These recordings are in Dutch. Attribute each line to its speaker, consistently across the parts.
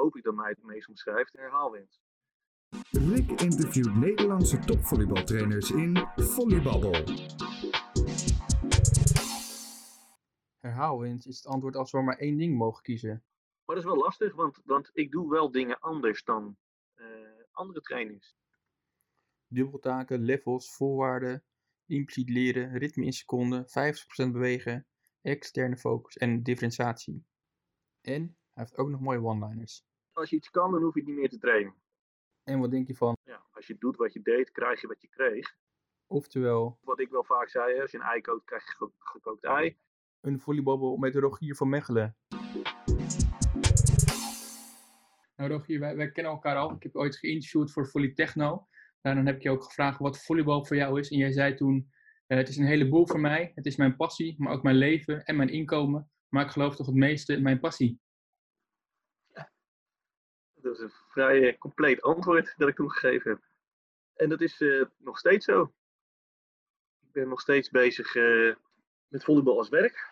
Speaker 1: hoop ik dat mij het meest omschrijft, herhaalwinst.
Speaker 2: Rick interviewt Nederlandse topvolleybaltrainers in Volleybabbel.
Speaker 3: Herhaalwinst is het antwoord als we maar één ding mogen kiezen.
Speaker 1: Maar dat is wel lastig, want, want ik doe wel dingen anders dan uh, andere trainers.
Speaker 3: Dubbeltaken, levels, voorwaarden, impliciet leren, ritme in seconden, 50% bewegen, externe focus en differentiatie. En hij heeft ook nog mooie one-liners.
Speaker 1: Als je iets kan, dan hoef je het niet meer te trainen.
Speaker 3: En wat denk je van?
Speaker 1: Ja, als je doet wat je deed, krijg je wat je kreeg.
Speaker 3: Oftewel...
Speaker 1: Wat ik wel vaak zei, als je een ei kookt, krijg je gekookt ei.
Speaker 3: Een volleybabbel met Rogier van Mechelen. Nou Rogier, wij, wij, kennen elkaar al. Ik heb ooit geïnterviewd voor Volley Techno. En dan heb ik je ook gevraagd wat volleybal voor jou is. En jij zei toen, uh, het is een heleboel voor mij. Het is mijn passie, maar ook mijn leven en mijn inkomen. Maar ik geloof toch het meeste in mijn passie.
Speaker 1: Dat is een vrij compleet antwoord dat ik toen gegeven heb. En dat is uh, nog steeds zo. Ik ben nog steeds bezig uh, met volleybal als werk.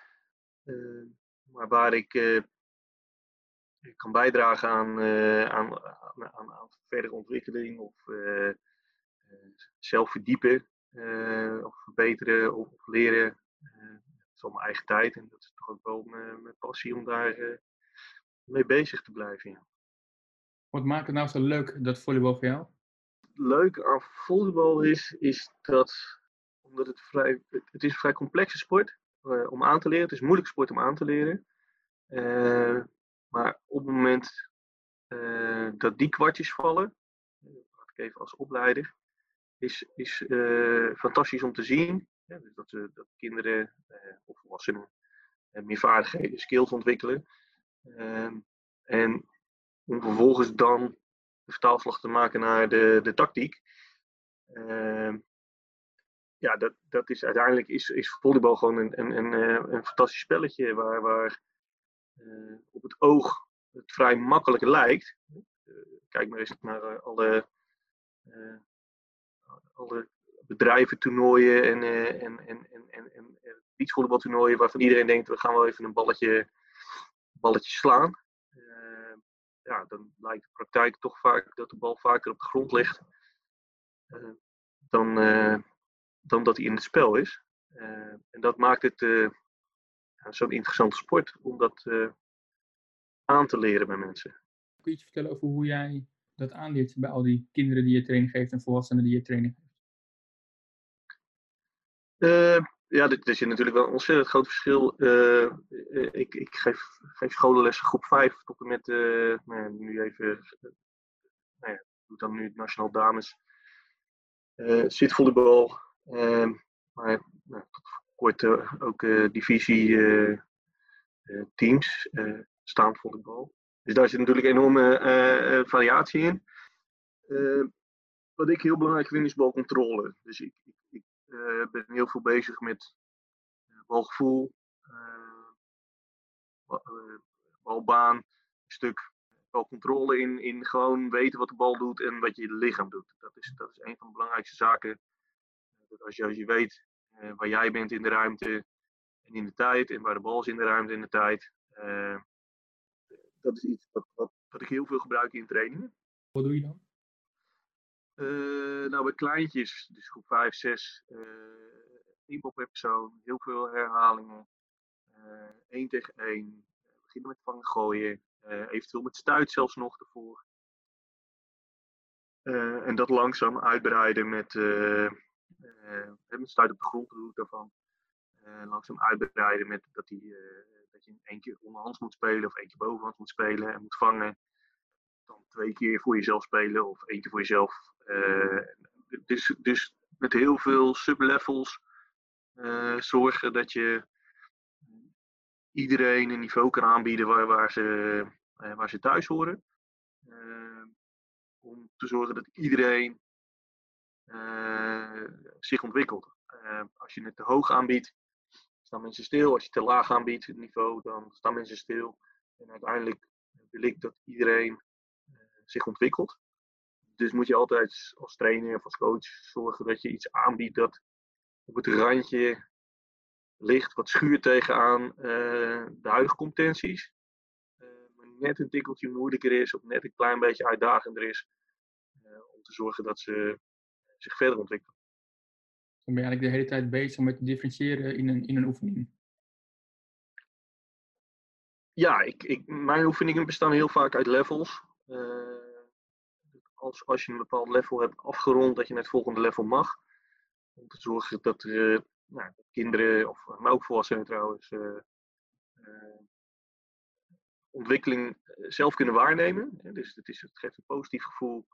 Speaker 1: Maar waar ik kan bijdragen aan, aan, aan, aan, verdere ontwikkeling of zelf verdiepen of verbeteren of, of leren. dat is al mijn eigen tijd en dat is toch ook wel mijn, mijn passie om daar mee bezig te blijven. Ja.
Speaker 3: Wat maakt het nou zo leuk, dat volleybal voor jou?
Speaker 1: Leuk aan volleybal is, is dat, omdat het vrij, het is een vrij complexe sport uh, om aan te leren. Het is een moeilijke sport om aan te leren. Uh, maar op het moment uh, dat die kwartjes vallen, wat ik even als opleider, is, is fantastisch om te zien. Ja, dus dat, dat kinderen of volwassenen meer vaardigheden, skills ontwikkelen. en om vervolgens dan de vertaalslag te maken naar de, de tactiek. Uh, ja, dat, dat is uiteindelijk is, is volleybal gewoon een, een, een, eh, een fantastisch spelletje waar, waar uh, op het oog het vrij makkelijk lijkt. Uh, kijk maar eens naar alle, alle bedrijven, toernooien en, en, en, en, en, en beachvolleybaltoernooien waarvan iedereen denkt we gaan wel even een balletje, balletje slaan ja, dan lijkt de praktijk toch vaak dat de bal vaker op de grond ligt uh, dan, uh, dan dat hij in het spel is. Uh, en dat maakt het ja, zo'n interessante sport om dat aan te leren bij mensen.
Speaker 3: Kun je iets vertellen over hoe jij dat aanleert bij al die kinderen die je training geeft en volwassenen die je training geeft?
Speaker 1: Ja, er zit natuurlijk wel een ontzettend groot verschil. Uh, ik, ik geef, geef scholenlessen groep 5 tot en met, uh, nou nu even, nou ja, doe dan nu het Nationaal Dames. zit volleybal, ehm, maar nou, tot kort ook divisie teams, staand volleybal. Dus daar zit natuurlijk enorme variatie in. wat ik heel belangrijk vind is balcontrole. Dus ik uh, ben heel veel bezig met uh, balgevoel, uh, balbaan, een stuk balcontrole in, in gewoon weten wat de bal doet en wat je lichaam doet. Dat is, dat is een van de belangrijkste zaken. Als, je, als je weet waar jij bent in de ruimte en in de tijd en waar de bal is in de ruimte en de tijd. dat is iets wat, wat, wat ik heel veel gebruik in trainingen.
Speaker 3: Wat doe je dan?
Speaker 1: Uh, nou, bij kleintjes, dus groep 5, 6, uh, inbal per persoon, heel veel herhalingen. Uh, één tegen één, beginnen met vangen gooien, eventueel met stuit zelfs nog ervoor. en dat langzaam uitbreiden met, met stuit op de grond, doe ik daarvan. langzaam uitbreiden met dat, die, dat je één keer onderhands moet spelen of één keer bovenhands moet spelen en moet vangen dan twee keer voor jezelf spelen of keer voor jezelf. Uh, dus, dus met heel veel sublevels uh, zorgen dat je iedereen een niveau kan aanbieden waar, waar, ze, uh, waar ze thuis horen. om te zorgen dat iedereen zich ontwikkelt. als je het te hoog aanbiedt, staan mensen stil. Als je te laag aanbiedt, het niveau, dan staan mensen stil. En uiteindelijk wil ik dat iedereen zich ontwikkelt. Dus moet je altijd als trainer of als coach zorgen dat je iets aanbiedt dat op het randje ligt, wat schuurt tegenaan uh, de huidige competenties. Uh, maar net een tikkeltje moeilijker is of net een klein beetje uitdagender is. om te zorgen dat ze zich verder ontwikkelen.
Speaker 3: Dan ben je eigenlijk de hele tijd bezig met differentiëren in een, in een oefening.
Speaker 1: Ja, ik, ik, mijn oefeningen bestaan heel vaak uit levels. Als, als je een bepaald level hebt afgerond, dat je naar het volgende level mag. Om te zorgen dat uh, nou, kinderen, of, maar ook volwassenen trouwens, ontwikkeling zelf kunnen waarnemen. Dus het, is, het geeft een positief gevoel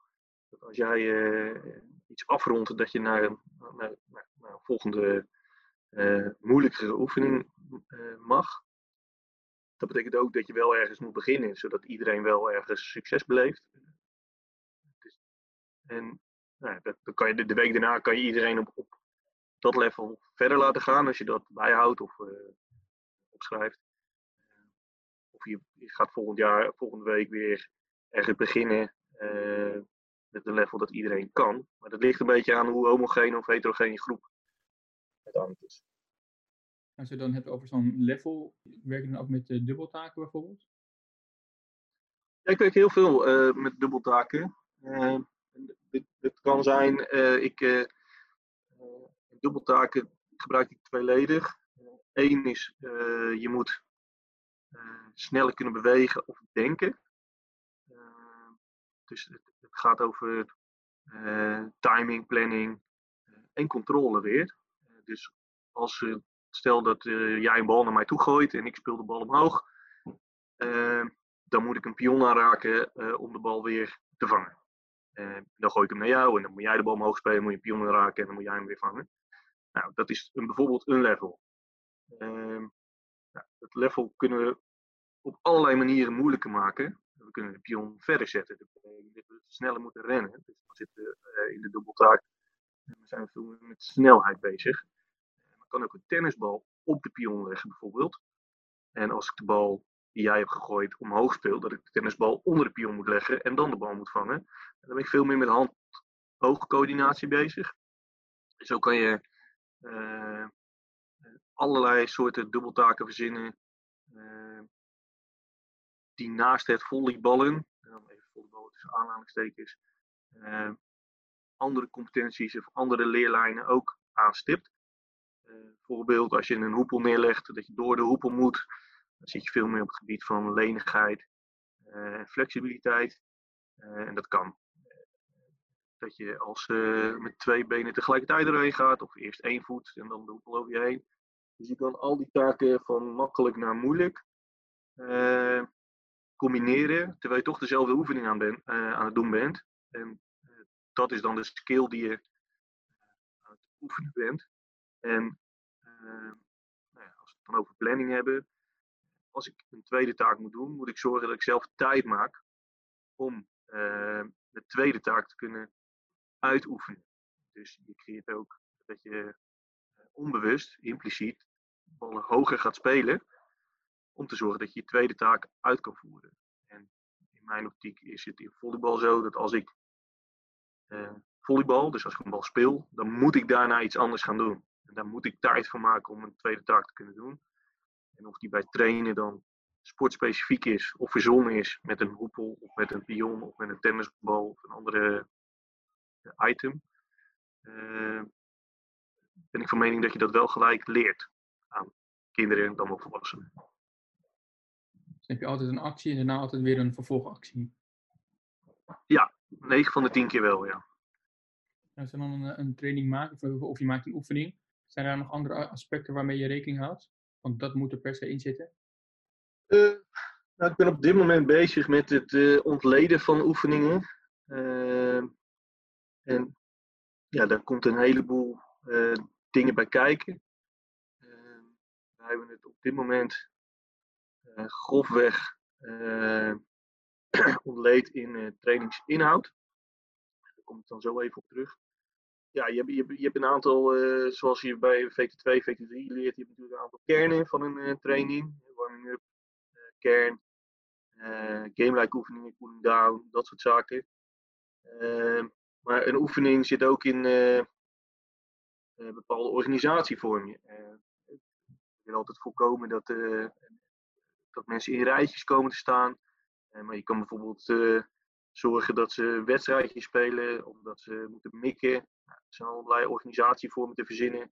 Speaker 1: dat als jij iets afrondt, dat je naar een, naar, naar, naar een volgende moeilijkere oefening mag. Dat betekent ook dat je wel ergens moet beginnen, zodat iedereen wel ergens succes beleeft. En nou, dat, dan kan je de, week daarna kan je iedereen op, op dat level verder laten gaan als je dat bijhoudt of uh, opschrijft. Of je, gaat volgend jaar, volgende week weer ergens beginnen uh, met een level dat iedereen kan. Maar dat ligt een beetje aan hoe homogeen of heterogeen je groep uiteindelijk is.
Speaker 3: Als je dan hebt over zo'n level, werk je dan ook met uh, dubbeltaken bijvoorbeeld?
Speaker 1: Ja, ik werk heel veel uh, met dubbeltaken. Uh, dit, kan zijn, ik, dubbeltaken gebruik ik tweeledig. Eén is, je moet sneller kunnen bewegen of denken. Uh, dus het, het, gaat over timing, planning en controle weer. dus als stel dat jij een bal naar mij toe gooit en ik speel de bal omhoog, dan moet ik een pion aanraken om de bal weer te vangen. dan gooi ik hem naar jou en dan moet jij de bal omhoog spelen, moet je een pion raken en dan moet jij hem weer vangen. Nou, dat is een, bijvoorbeeld een level. Um, nou, dat level kunnen we op allerlei manieren moeilijker maken. We kunnen de pion verder zetten. Dat we sneller moeten rennen. Dus we zitten in de dubbeltaak. En we zijn veel met snelheid bezig. Kan ook een tennisbal op de pion leggen bijvoorbeeld. En als ik de bal die jij hebt gegooid omhoog speel, dat ik de tennisbal onder de pion moet leggen en dan de bal moet vangen. En dan ben ik veel meer met hand-oogcoördinatie bezig. Zo kan je uh, allerlei soorten dubbeltaken verzinnen. Uh, die naast het volleyballen, even volleyballen tussen aanhalingstekens, uh, andere competenties of andere leerlijnen ook aanstipt. Bijvoorbeeld als je een hoepel neerlegt, dat je door de hoepel moet, dan zit je veel meer op het gebied van lenigheid en flexibiliteit. en dat kan dat je als uh, met twee benen tegelijkertijd erheen gaat, of eerst één voet en dan de hoepel over je heen. Dus je kan al die taken van makkelijk naar moeilijk combineren, terwijl je toch dezelfde oefening aan, aan het doen bent. En dat is dan de skill die je aan het oefenen bent. En nou ja, als we het dan over planning hebben, als ik een tweede taak moet doen, moet ik zorgen dat ik zelf tijd maak om de tweede taak te kunnen uitoefenen. Dus je creëert ook dat je eh, onbewust, impliciet, ballen hoger gaat spelen. Om te zorgen dat je je tweede taak uit kan voeren. En in mijn optiek is het in volleybal zo dat als ik eh, volleybal, dus als ik een bal speel, dan moet ik daarna iets anders gaan doen. Daar moet ik tijd voor maken om een tweede taak te kunnen doen. En of die bij trainen dan sportspecifiek is of verzonnen is met een hoepel of met een pion of met een tennisbal of een andere item, uh, ben ik van mening dat je dat wel gelijk leert aan kinderen en dan ook volwassenen.
Speaker 3: Dus heb je altijd een actie en daarna altijd weer een vervolgactie?
Speaker 1: Ja, 9 van de 10 keer wel, ja.
Speaker 3: Als je dan een, een training maakt of, of je maakt een oefening, zijn er nog andere aspecten waarmee je rekening houdt? Want dat moet er per se in zitten.
Speaker 1: Uh, nou, ik ben op dit moment bezig met het uh, ontleden van oefeningen. Uh, en ja, daar komt een heleboel dingen bij kijken. We hebben het op dit moment grofweg ontleed in trainingsinhoud. Daar kom ik dan zo even op terug. Ja, je, je, je hebt een aantal, zoals je bij VT2, VT3 leert, je hebt natuurlijk een aantal kernen van een training. Warming-up, kern, game-like oefeningen, cooling down, dat soort zaken. Maar een oefening zit ook in uh, bepaalde organisatievormen. Uh, ik wil altijd voorkomen dat, dat mensen in rijtjes komen te staan. maar je kan bijvoorbeeld zorgen dat ze wedstrijdjes spelen, of dat ze moeten mikken. Er zijn allerlei organisatievormen te verzinnen.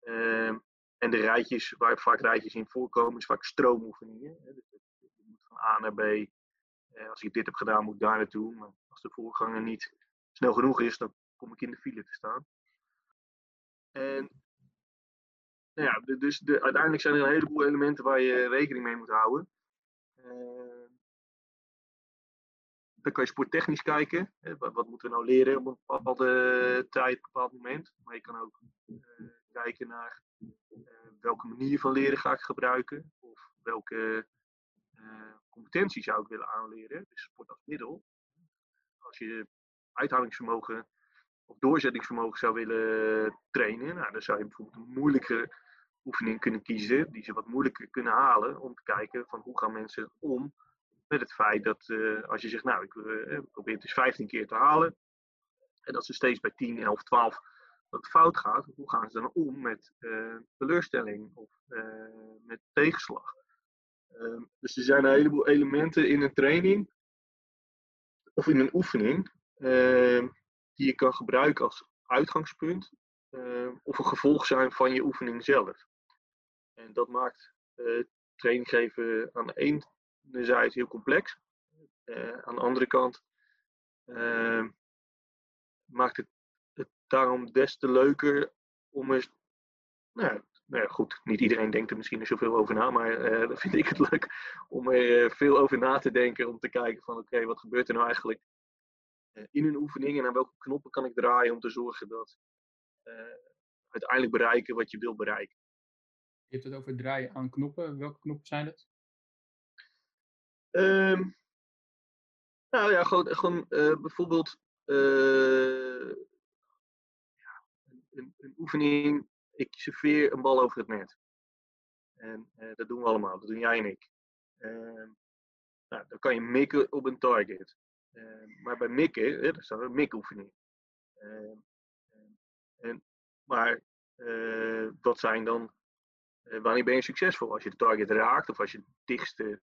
Speaker 1: Ehm, en de rijtjes, waar vaak rijtjes in voorkomen, is vaak stroomoefeningen. Dus je moet van A naar B. Eh, als ik dit heb gedaan, moet ik daar naartoe. Maar als de voorganger niet snel genoeg is, dan kom ik in de file te staan. En nou ja, dus de, uiteindelijk zijn er een heleboel elementen waar je rekening mee moet houden. Uh, dan kan je sporttechnisch kijken. Wat, wat, moeten we nou leren op een bepaalde tijd, op een bepaald moment. Maar je kan ook uh, kijken naar uh, welke manier van leren ga ik gebruiken. Of welke uh, competentie zou ik willen aanleren. Dus sport als middel. Als je uithoudingsvermogen of doorzettingsvermogen zou willen trainen, nou, dan zou je bijvoorbeeld een moeilijke oefening kunnen kiezen, die ze wat moeilijker kunnen halen, om te kijken van hoe gaan mensen om met het feit dat uh, als je zegt, nou, ik uh, probeer het dus 15 keer te halen, en dat ze steeds bij 10, 11, 12 dat fout gaat, hoe gaan ze dan om met uh, teleurstelling of met tegenslag? Ehm, dus er zijn een heleboel elementen in een training of in een oefening ehm, die je kan gebruiken als uitgangspunt ehm, of een gevolg zijn van je oefening zelf. En dat maakt training geven aan de zijde heel complex. Uh, aan de andere kant maakt het, het daarom des te leuker om eens nou, nou ja, goed, niet iedereen denkt er misschien zoveel over na, maar uh, dan vind ik het leuk om er uh, veel over na te denken. Om te kijken van oké, wat gebeurt er nou eigenlijk in een oefening en aan welke knoppen kan ik draaien om te zorgen dat uiteindelijk bereiken wat je wil bereiken.
Speaker 3: Je hebt het over draaien aan knoppen. Welke knoppen zijn het?
Speaker 1: Um, nou ja, gewoon, gewoon bijvoorbeeld ja, een, een oefening ik serveer een bal over het net. En uh, dat doen we allemaal, dat doen jij en ik. Uh, nou, dan kan je mikken op een target. Uh, maar bij mikken, dat is een mikoefening. Ehm, en, maar wat zijn dan, wanneer ben je succesvol? Als je de target raakt of als je het dichtste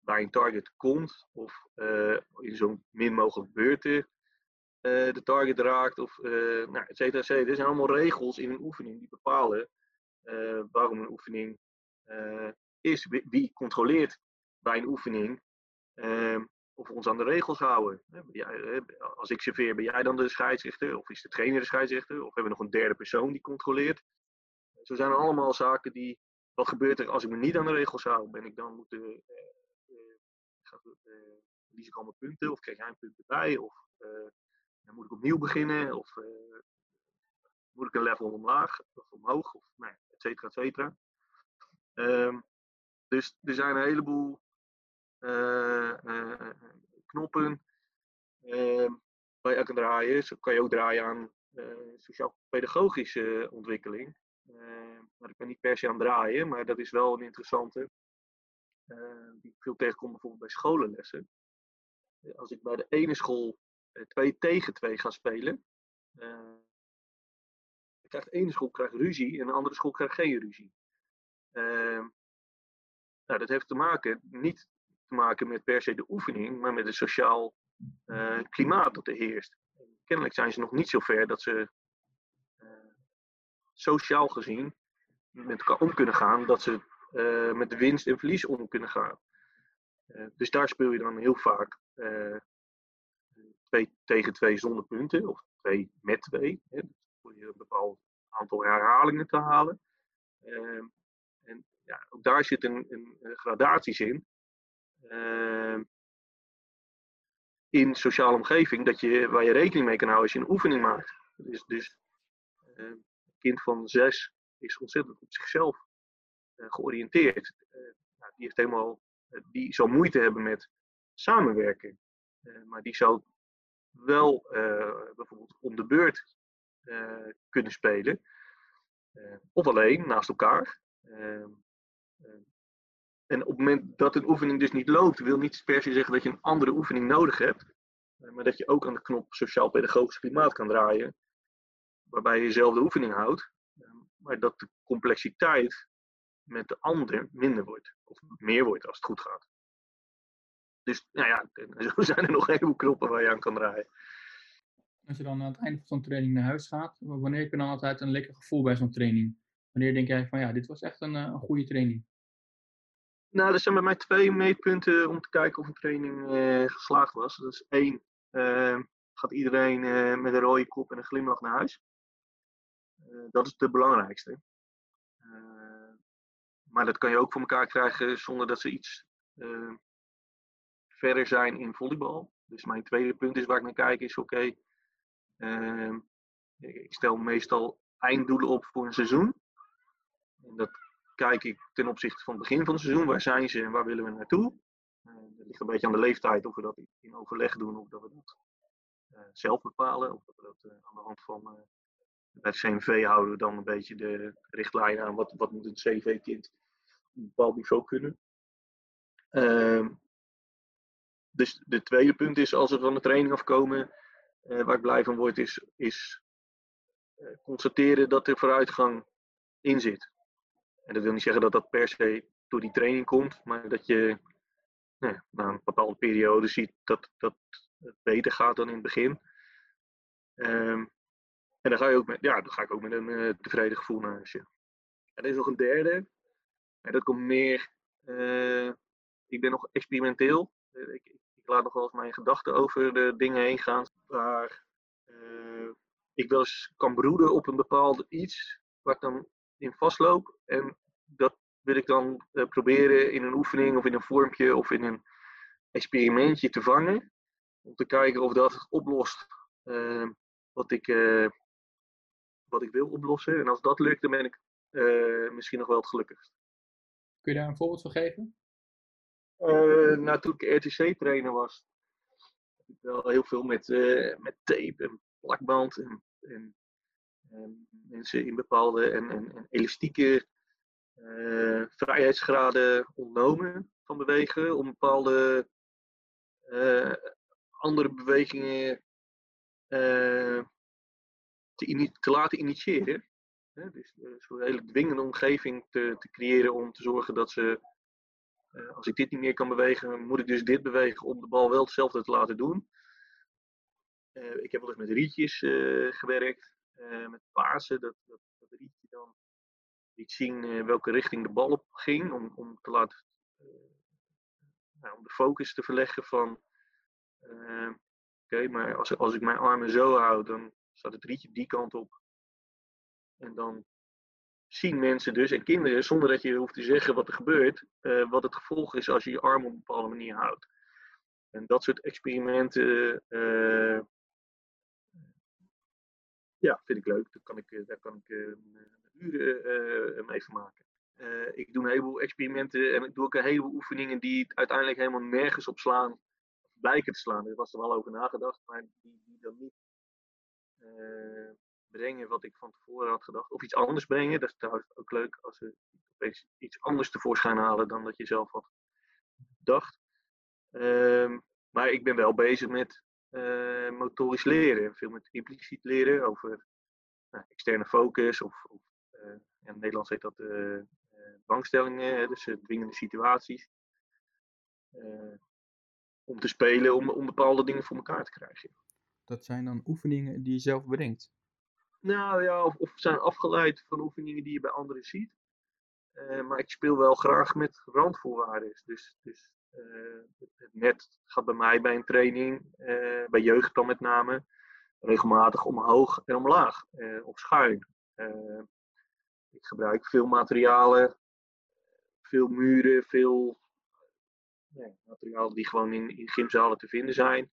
Speaker 1: bij een target komt of in zo'n min mogelijk beurten uh, de target raakt, of uh, nou, et cetera, et cetera. Er zijn allemaal regels in een oefening die bepalen waarom een oefening is. Wie controleert bij een oefening of we ons aan de regels houden. als ik serveer, ben jij dan de scheidsrechter? Of is de trainer de scheidsrechter? Of hebben we nog een derde persoon die controleert? Zo zijn er allemaal zaken die... Wat gebeurt er als ik me niet aan de regels hou? Ben ik dan moeten... verlies ik allemaal punten? Of krijg jij een punt erbij? Of dan moet ik opnieuw beginnen of uh, moet ik een level omlaag of omhoog of nou, et cetera, et cetera. Um, dus er zijn een heleboel uh, uh, knoppen ehm, waar je kan draaien. Zo kan je ook draaien aan sociaal-pedagogische ontwikkeling. Ehm, maar ik ben niet per se aan draaien, maar dat is wel een interessante. Die ik veel tegenkom bijvoorbeeld bij scholenlessen. Als ik bij de ene school 2 tegen 2 gaan spelen. Uh, krijgt de ene school krijgt ruzie en de andere school krijgt geen ruzie. Uh, nou, dat heeft te maken, niet te maken met per se de oefening, maar met het sociaal klimaat dat er heerst. Kennelijk zijn ze nog niet zo ver dat ze sociaal gezien met elkaar om kunnen gaan, dat ze met de winst en verlies om kunnen gaan. dus daar speel je dan heel vaak 2 tegen 2 zonder punten, of 2 met 2. Hè, voor je een bepaald aantal herhalingen te halen. Uh, en ja, ook daar zit een, een, gradaties in. Uh, in sociale omgeving, dat je, waar je rekening mee kan houden als je een oefening maakt. Dus, dus uh, een kind van 6 is ontzettend op zichzelf eh, georiënteerd. Nou, die heeft helemaal, die zal moeite hebben met samenwerken. maar die zou wel eh, bijvoorbeeld om de beurt eh, kunnen spelen. Eh, of alleen naast elkaar. Ehm, en op het moment dat een oefening dus niet loopt, wil niet per se zeggen dat je een andere oefening nodig hebt. Maar dat je ook aan de knop sociaal-pedagogisch klimaat kan draaien. Waarbij je dezelfde oefening houdt. Maar dat de complexiteit met de ander minder wordt. Of meer wordt als het goed gaat. dus nou ja, zo zijn er nog een heleboel knoppen waar je aan kan draaien.
Speaker 3: Als je dan aan het einde van zo'n training naar huis gaat, wanneer heb je dan altijd een lekker gevoel bij zo'n training? Wanneer denk jij van ja, dit was echt een, een goede training?
Speaker 1: Nou, er zijn bij mij twee meetpunten om te kijken of een training uh, geslaagd was. Dat is één, uh, gaat iedereen uh, met een rode kop en een glimlach naar huis. dat is het belangrijkste. Maar dat kan je ook voor elkaar krijgen zonder dat ze iets verder zijn in volleybal. Dus mijn tweede punt is waar ik naar kijk is, oké, okay, ik stel meestal einddoelen op voor een seizoen. En dat kijk ik ten opzichte van het begin van het seizoen. Waar zijn ze en waar willen we naartoe? Uh, dat ligt een beetje aan de leeftijd of we dat in overleg doen of dat we dat uh, zelf bepalen. Of dat we dat aan de hand van bij het CNV houden we dan een beetje de richtlijnen aan wat, wat moet een CV-kind op een bepaald niveau kunnen. Ehm, dus de tweede punt is, als we van de training afkomen, waar ik blij van word, is, is constateren dat er vooruitgang in zit. En dat wil niet zeggen dat dat per se door die training komt, maar dat je nou, na een bepaalde periode ziet dat, dat het beter gaat dan in het begin. Um, en dan ga, je ook met, ja, dan ga ik ook met een uh, tevreden gevoel naar huis. Er is nog een derde. En dat komt meer. Uh, ik ben nog experimenteel. Uh, ik, ik, laat nog wel eens mijn gedachten over de dingen heen gaan. Waar ik wel eens kan broeden op een bepaald iets. Waar ik dan in vastloop. En dat wil ik dan proberen in een oefening of in een vormpje of in een experimentje te vangen. Om te kijken of dat oplost wat, ik, wat ik wil oplossen. En als dat lukt, dan ben ik misschien nog wel het gelukkigst.
Speaker 3: Kun je daar een voorbeeld van geven?
Speaker 1: nou, toen ik RTC-trainer was, ik wel heel veel met, met tape en plakband en, en mensen in bepaalde en, en, elastieke uh, vrijheidsgraden ontnomen van bewegen om bepaalde uh, andere bewegingen uh, te, te, laten initiëren. dus zo'n hele dwingende omgeving te, te, creëren om te zorgen dat ze, als ik dit niet meer kan bewegen, moet ik dus dit bewegen om de bal wel hetzelfde te laten doen. ik heb wel eens met rietjes gewerkt. Eh, met Pasen, dat, dat, dat rietje dan liet zien welke richting de bal op ging, om, om te laten, nou, om de focus te verleggen van, oké, maar als, als ik mijn armen zo hou, dan staat het rietje die kant op. En dan zien mensen dus, en kinderen, zonder dat je hoeft te zeggen wat er gebeurt, wat het gevolg is als je je arm op een bepaalde manier houdt. En dat soort experimenten ja, vind ik leuk. Daar kan ik, eh, daar kan ik uh, uren mee vermaken. Ik doe een heleboel experimenten en ik doe ook een heleboel oefeningen die uiteindelijk helemaal nergens op slaan, blijken te slaan. Er was er wel over nagedacht, maar die, die dan niet brengen wat ik van tevoren had gedacht. Of iets anders brengen. Dat is trouwens ook leuk als ze opeens iets anders tevoorschijn halen dan dat je zelf had gedacht. Ehm, maar ik ben wel bezig met uh, motorisch leren. Veel met impliciet leren over nou, externe focus of, of uh, in het Nederlands heet dat uh, dwangstellingen, dus dwingende situaties. om te spelen, om, om bepaalde dingen voor elkaar te krijgen.
Speaker 3: Dat zijn dan oefeningen die je zelf brengt?
Speaker 1: Nou ja, of, zijn afgeleid van oefeningen die je bij anderen ziet. maar ik speel wel graag met randvoorwaarden. Dus, dus uh, het net gaat bij mij bij een training, uh, bij jeugd dan met name, regelmatig omhoog en omlaag of schuin. ik gebruik veel materialen, veel muren, veel materialen die gewoon in, in gymzalen te vinden zijn.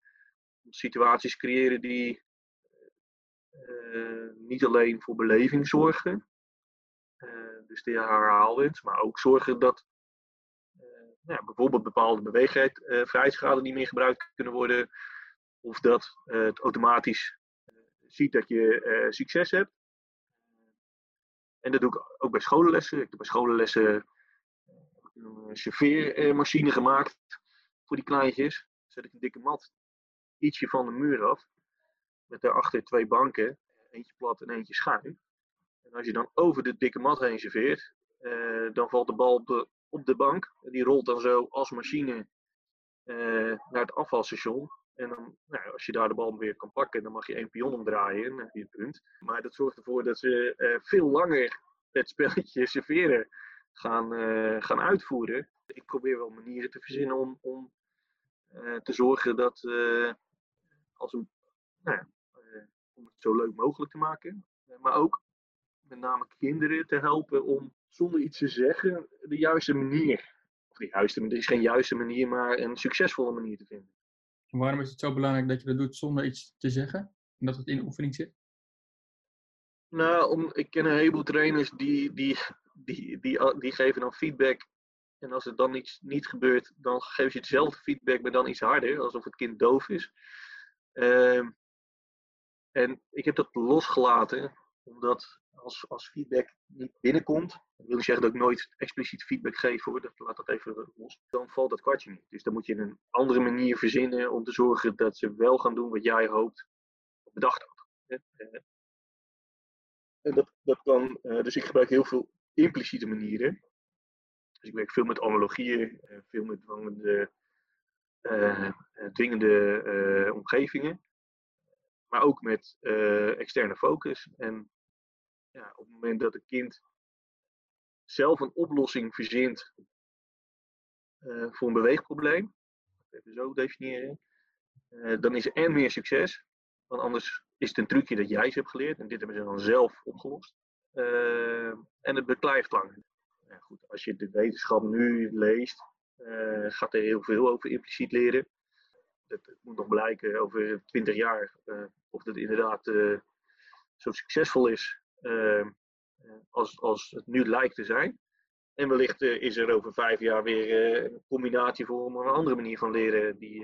Speaker 1: Situaties creëren die niet alleen voor beleving zorgen, dus de herhaalwens, maar ook zorgen dat nou, bijvoorbeeld bepaalde beweegvrijheidsgraden niet meer gebruikt kunnen worden. Of dat uh, het automatisch uh, ziet dat je uh, succes hebt. En dat doe ik ook bij scholenlessen. Ik heb bij scholenlessen een serveermachine gemaakt voor die kleintjes. Zet ik een dikke mat ietsje van de muur af. Met daarachter twee banken. Eentje plat en eentje schuin. En als je dan over de dikke mat heen serveert, dan valt de bal op de op de bank. Die rolt dan zo als machine naar het afvalstation. En dan, nou, als je daar de bal weer kan pakken, dan mag je één pion omdraaien en heb je het punt. Maar dat zorgt ervoor dat ze veel langer het spelletje serveren gaan, gaan uitvoeren. Ik probeer wel manieren te verzinnen om, om te zorgen dat als een, nou ja, om het zo leuk mogelijk te maken. maar ook met name kinderen te helpen om zonder iets te zeggen de juiste manier, of de juiste, er is geen juiste manier, maar een succesvolle manier te vinden.
Speaker 3: waarom is het zo belangrijk dat je dat doet zonder iets te zeggen? En dat het in oefening zit?
Speaker 1: Nou, om, ik ken een heleboel trainers die, die, die, die, die geven dan feedback. En als er dan iets niet gebeurt, dan geven ze hetzelfde feedback, maar dan iets harder, alsof het kind doof is. Uh, en ik heb dat losgelaten, omdat als, als feedback niet binnenkomt, dat wil niet zeggen dat ik nooit expliciet feedback geef hoor, dat, laat dat even los, dan valt dat kwartje niet. Dus dan moet je een andere manier verzinnen om te zorgen dat ze wel gaan doen wat jij hoopt bedacht had. Eh, en dat, dat kan, eh, dus ik gebruik heel veel impliciete manieren. Dus ik werk veel met analogieën, eh, veel met dwingende, dwingende omgevingen maar ook met externe focus. En ja, op het moment dat een kind zelf een oplossing verzint voor een beweegprobleem, even zo definiëren, dan is er en meer succes. Want anders is het een trucje dat jij ze hebt geleerd en dit hebben ze dan zelf opgelost. En het beklijft lang. Ja, goed, als je de wetenschap nu leest, gaat er heel veel over impliciet leren. Het, moet nog blijken over 20 jaar of dat inderdaad zo succesvol is eh, als, als het nu lijkt te zijn. En wellicht eh, is er over vijf jaar weer eh, een combinatie voor een andere manier van leren die,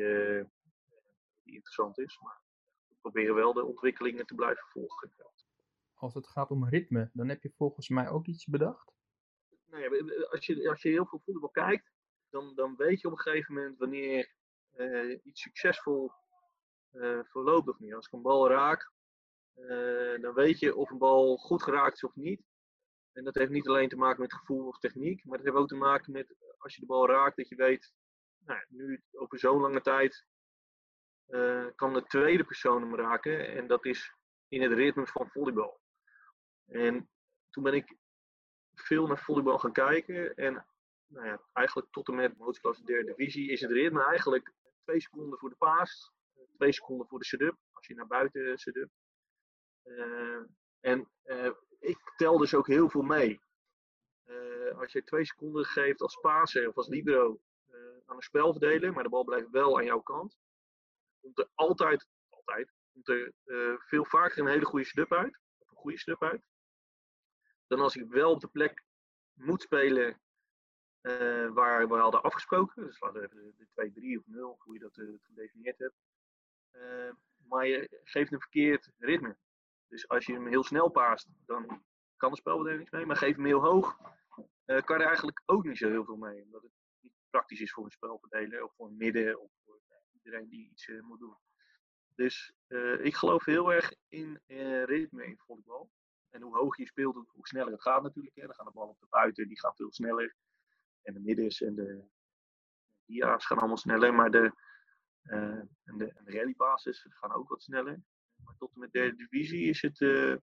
Speaker 1: die interessant is. Maar we proberen wel de ontwikkelingen te blijven volgen.
Speaker 3: Als het gaat om ritme, dan heb je volgens mij ook iets bedacht?
Speaker 1: Nee, als, je, als je heel veel voetbal kijkt, dan, dan weet je op een gegeven moment wanneer iets succesvol verloopt of niet. Als ik een bal raak, eh, dan weet je of een bal goed geraakt is of niet. En dat heeft niet alleen te maken met gevoel of techniek, maar dat heeft ook te maken met als je de bal raakt, dat je weet, nou, nu over zo'n lange tijd uh, kan de tweede persoon hem raken. En dat is in het ritme van volleybal. En toen ben ik veel naar volleybal gaan kijken. En nou ja, eigenlijk tot en met motorklasse derde divisie is het ritme eigenlijk twee seconden voor de paas, twee seconden voor de setup. Als je naar buiten setup. Eh, en eh, ik tel dus ook heel veel mee. Eh, als je twee seconden geeft als paser of als libero aan een spelverdeler, maar de bal blijft wel aan jouw kant, komt er altijd, altijd, komt er veel vaker een hele goede snap uit, of een goede snap uit, dan als ik wel op de plek moet spelen waar we hadden afgesproken. Dus laten we even de 2, 3 of 0, hoe je dat gedefinieerd hebt. maar je geeft een verkeerd ritme. Dus als je hem heel snel paast, dan kan de spelbedeling niks mee. Maar geef hem heel hoog, uh, kan er eigenlijk ook niet zo heel veel mee. Omdat het niet praktisch is voor een spelverdeler of voor een midden of voor iedereen die iets uh, moet doen. Dus uh, ik geloof heel erg in ritme in volleybal. En hoe hoger je speelt, hoe sneller het gaat natuurlijk. Hè. Dan gaan de ballen op de buiten, die gaan veel sneller. En de middens en de dia's gaan allemaal sneller. Maar de, en de, en de rallybases gaan ook wat sneller. Maar tot en met derde divisie is het, uh,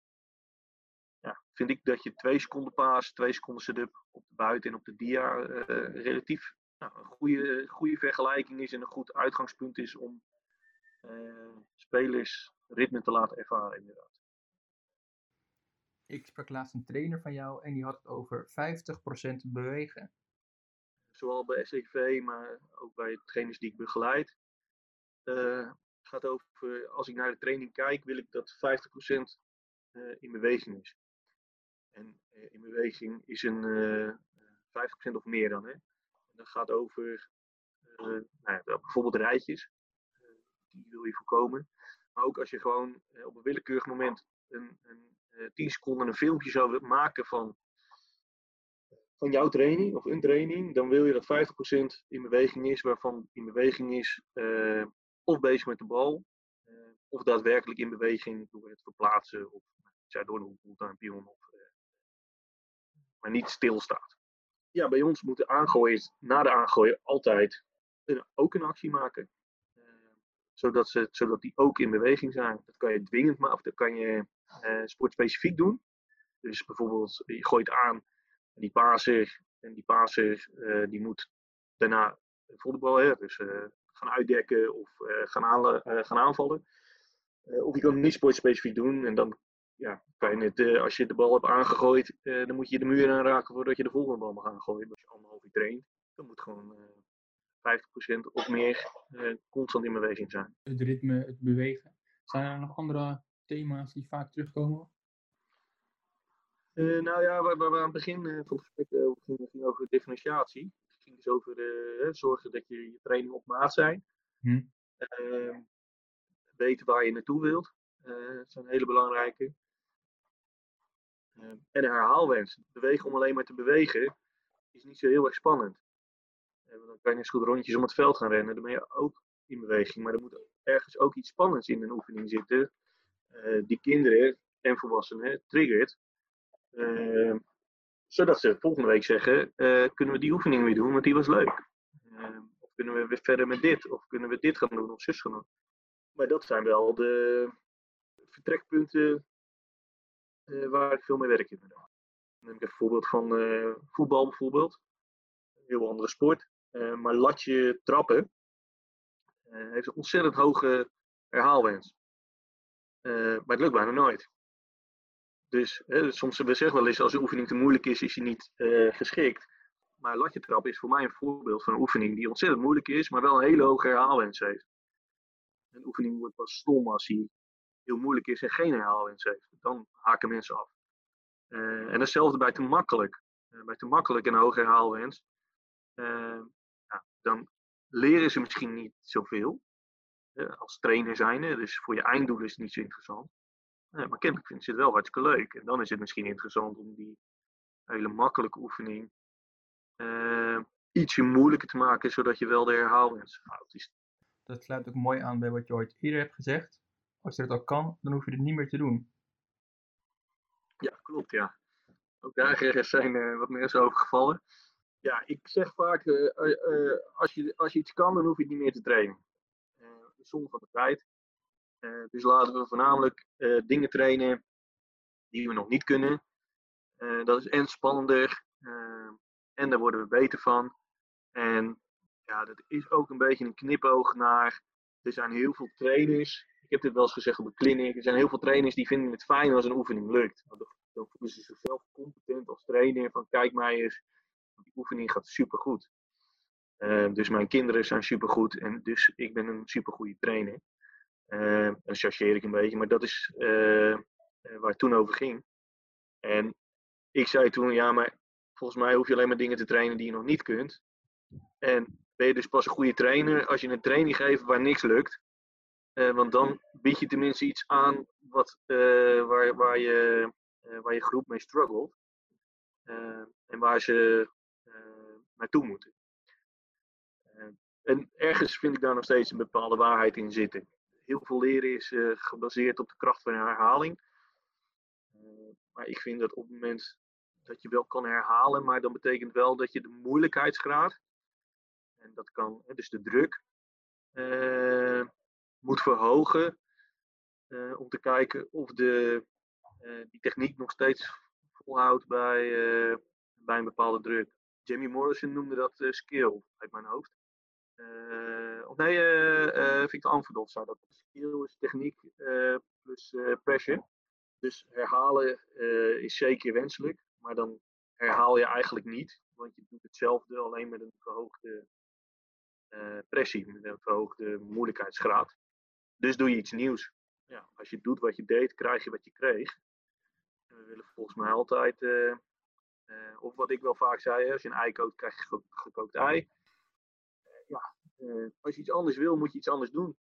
Speaker 1: ja, vind ik dat je twee seconden paas, twee seconden setup op de buiten en op de dia uh, relatief nou, een goede, goede vergelijking is en een goed uitgangspunt is om spelers ritme te laten ervaren inderdaad.
Speaker 3: Ik sprak laatst een trainer van jou en die had het over 50% bewegen.
Speaker 1: Zowel bij SCV, maar ook bij trainers die ik begeleid. Uh, gaat over, als ik naar de training kijk, wil ik dat 50% uh, in beweging is. En uh, in beweging is een uh, eh, 50% of meer dan. Hè? En dat gaat over nou ja, bijvoorbeeld rijtjes. die wil je voorkomen. Maar ook als je gewoon op een willekeurig moment een, een 10 seconden een filmpje zou maken van, van jouw training of een training, dan wil je dat 50% in beweging is, waarvan in beweging is of bezig met de bal, eh, of daadwerkelijk in beweging door het verplaatsen of zij door een pion, of, eh, maar niet stilstaat. Ja, bij ons moet de aangooien na de aangooien altijd ook een actie maken. zodat, ze, zodat die ook in beweging zijn. Dat kan je dwingend maken, of dat kan je sportspecifiek doen. Dus bijvoorbeeld, je gooit aan die paser, en die paser die moet daarna voetbal, hè, dus gaan uitdekken of gaan, aan, gaan aanvallen. of je kan het niet sportspecifiek doen en dan ja, kan je uh, als je de bal hebt aangegooid, dan moet je de muur aanraken voordat je de volgende bal mag gaan gooien. Als je anderhalf uur traint, dan moet gewoon uh, eh, 50% of meer constant in beweging zijn.
Speaker 3: Het ritme, het bewegen. Zijn er nog andere thema's die vaak terugkomen?
Speaker 1: Nou ja, waar, waar, we aan het begin van het gesprek over gingen, ging over differentiatie. Het ging dus over zorgen dat je je training op maat zijn. Hm. Ehm, weten waar je naartoe wilt. dat zijn hele belangrijke. Ehm, en een herhaalwens. Bewegen om alleen maar te bewegen is niet zo heel erg spannend. Uh, dan kan je eens goed rondjes om het veld gaan rennen. Dan ben je ook in beweging. Maar er moet ergens ook iets spannends in een oefening zitten. Uh, die kinderen en volwassenen triggert. Uh, zodat ze volgende week zeggen: eh, kunnen we die oefening weer doen, want die was leuk. Ehm, of kunnen we weer verder met dit, of kunnen we dit gaan doen, of zus gaan doen. Maar dat zijn wel de vertrekpunten eh, waar ik veel mee werk inderdaad. Dan neem ik een voorbeeld van eh, voetbal bijvoorbeeld. Een heel andere sport. Maar latje trappen heeft een ontzettend hoge herhaalwens. maar het lukt bijna nooit. Dus hè, soms we zeggen wel eens als een oefening te moeilijk is, is hij niet geschikt. Maar latje trappen is voor mij een voorbeeld van een oefening die ontzettend moeilijk is, maar wel een hele hoge herhaalwens heeft. Een oefening wordt pas stom als hij heel moeilijk is en geen herhaalwens heeft. Dan haken mensen af. Uh, en hetzelfde bij te makkelijk. Uh, bij te makkelijk en hoge herhaalwens. Ja, dan leren ze misschien niet zoveel. als trainer zijn. Dus voor je einddoel is het niet zo interessant. Maar kennelijk vinden ze het wel hartstikke leuk. En dan is het misschien interessant om die hele makkelijke oefening ietsje moeilijker te maken, zodat je wel de herhaalwens houdt.
Speaker 3: Dat sluit ook mooi aan bij wat je ooit eerder hebt gezegd als je dat al kan, dan hoef je het niet meer te doen.
Speaker 1: Ja, klopt, ja. Ook daar zijn uh, wat mensen over gevallen. Ja, ik zeg vaak, uh, uh, als, je, als je iets kan, dan hoef je het niet meer te trainen. Zonder van de tijd. Dus laten we voornamelijk dingen trainen die we nog niet kunnen. dat is en spannender en daar worden we beter van. En ja, dat is ook een beetje een knipoog naar. Er zijn heel veel trainers ik heb dit wel eens gezegd op de clinic. Er zijn heel veel trainers die vinden het fijn als een oefening lukt. Dan voelen ze zichzelf competent als trainer. Van kijk mij eens, die oefening gaat supergoed. Dus mijn kinderen zijn supergoed en dus ik ben een supergoede trainer. Uh, dan chargeer ik een beetje, maar dat is uh, waar het toen over ging. En ik zei toen, ja, maar volgens mij hoef je alleen maar dingen te trainen die je nog niet kunt. En ben je dus pas een goede trainer als je een training geeft waar niks lukt. Uh, want dan bied je tenminste iets aan wat, waar, waar, je, waar je groep mee struggelt. en waar ze naartoe moeten. en ergens vind ik daar nog steeds een bepaalde waarheid in zitten. Heel veel leren is gebaseerd op de kracht van herhaling. maar ik vind dat op het moment dat je wel kan herhalen, maar dan betekent wel dat je de moeilijkheidsgraad, en dat kan, dus de druk, moet verhogen. Om te kijken of de, die techniek nog steeds volhoudt bij, bij een bepaalde druk. Jamie Morrison noemde dat skill uit mijn hoofd. Of nee, Victor Anverdorf zou dat. Skill is techniek plus pressure. Dus herhalen is zeker wenselijk, maar dan herhaal je eigenlijk niet, want je doet hetzelfde alleen met een verhoogde pressie, met een verhoogde moeilijkheidsgraad. Dus doe je iets nieuws. Ja, als je doet wat je deed, krijg je wat je kreeg. En we willen volgens mij altijd, uh, uh, of wat ik wel vaak zei, als je een ei kookt, krijg je gekookt ei. Ja, als je iets anders wil, moet je iets anders doen.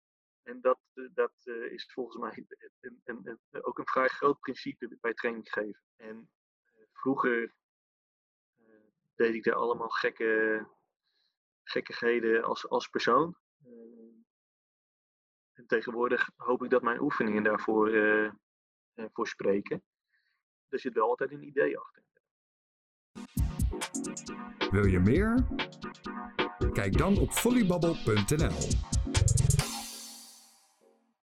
Speaker 1: En dat, dat is volgens mij een, een, een, ook een vrij groot principe bij training geven. En vroeger deed ik daar allemaal gekke, gekkigheden als, als persoon. En tegenwoordig hoop ik dat mijn oefeningen daarvoor uh, voor spreken. Er zit wel altijd een idee achter.
Speaker 2: Wil je meer? Kijk dan op volleybubble.nl.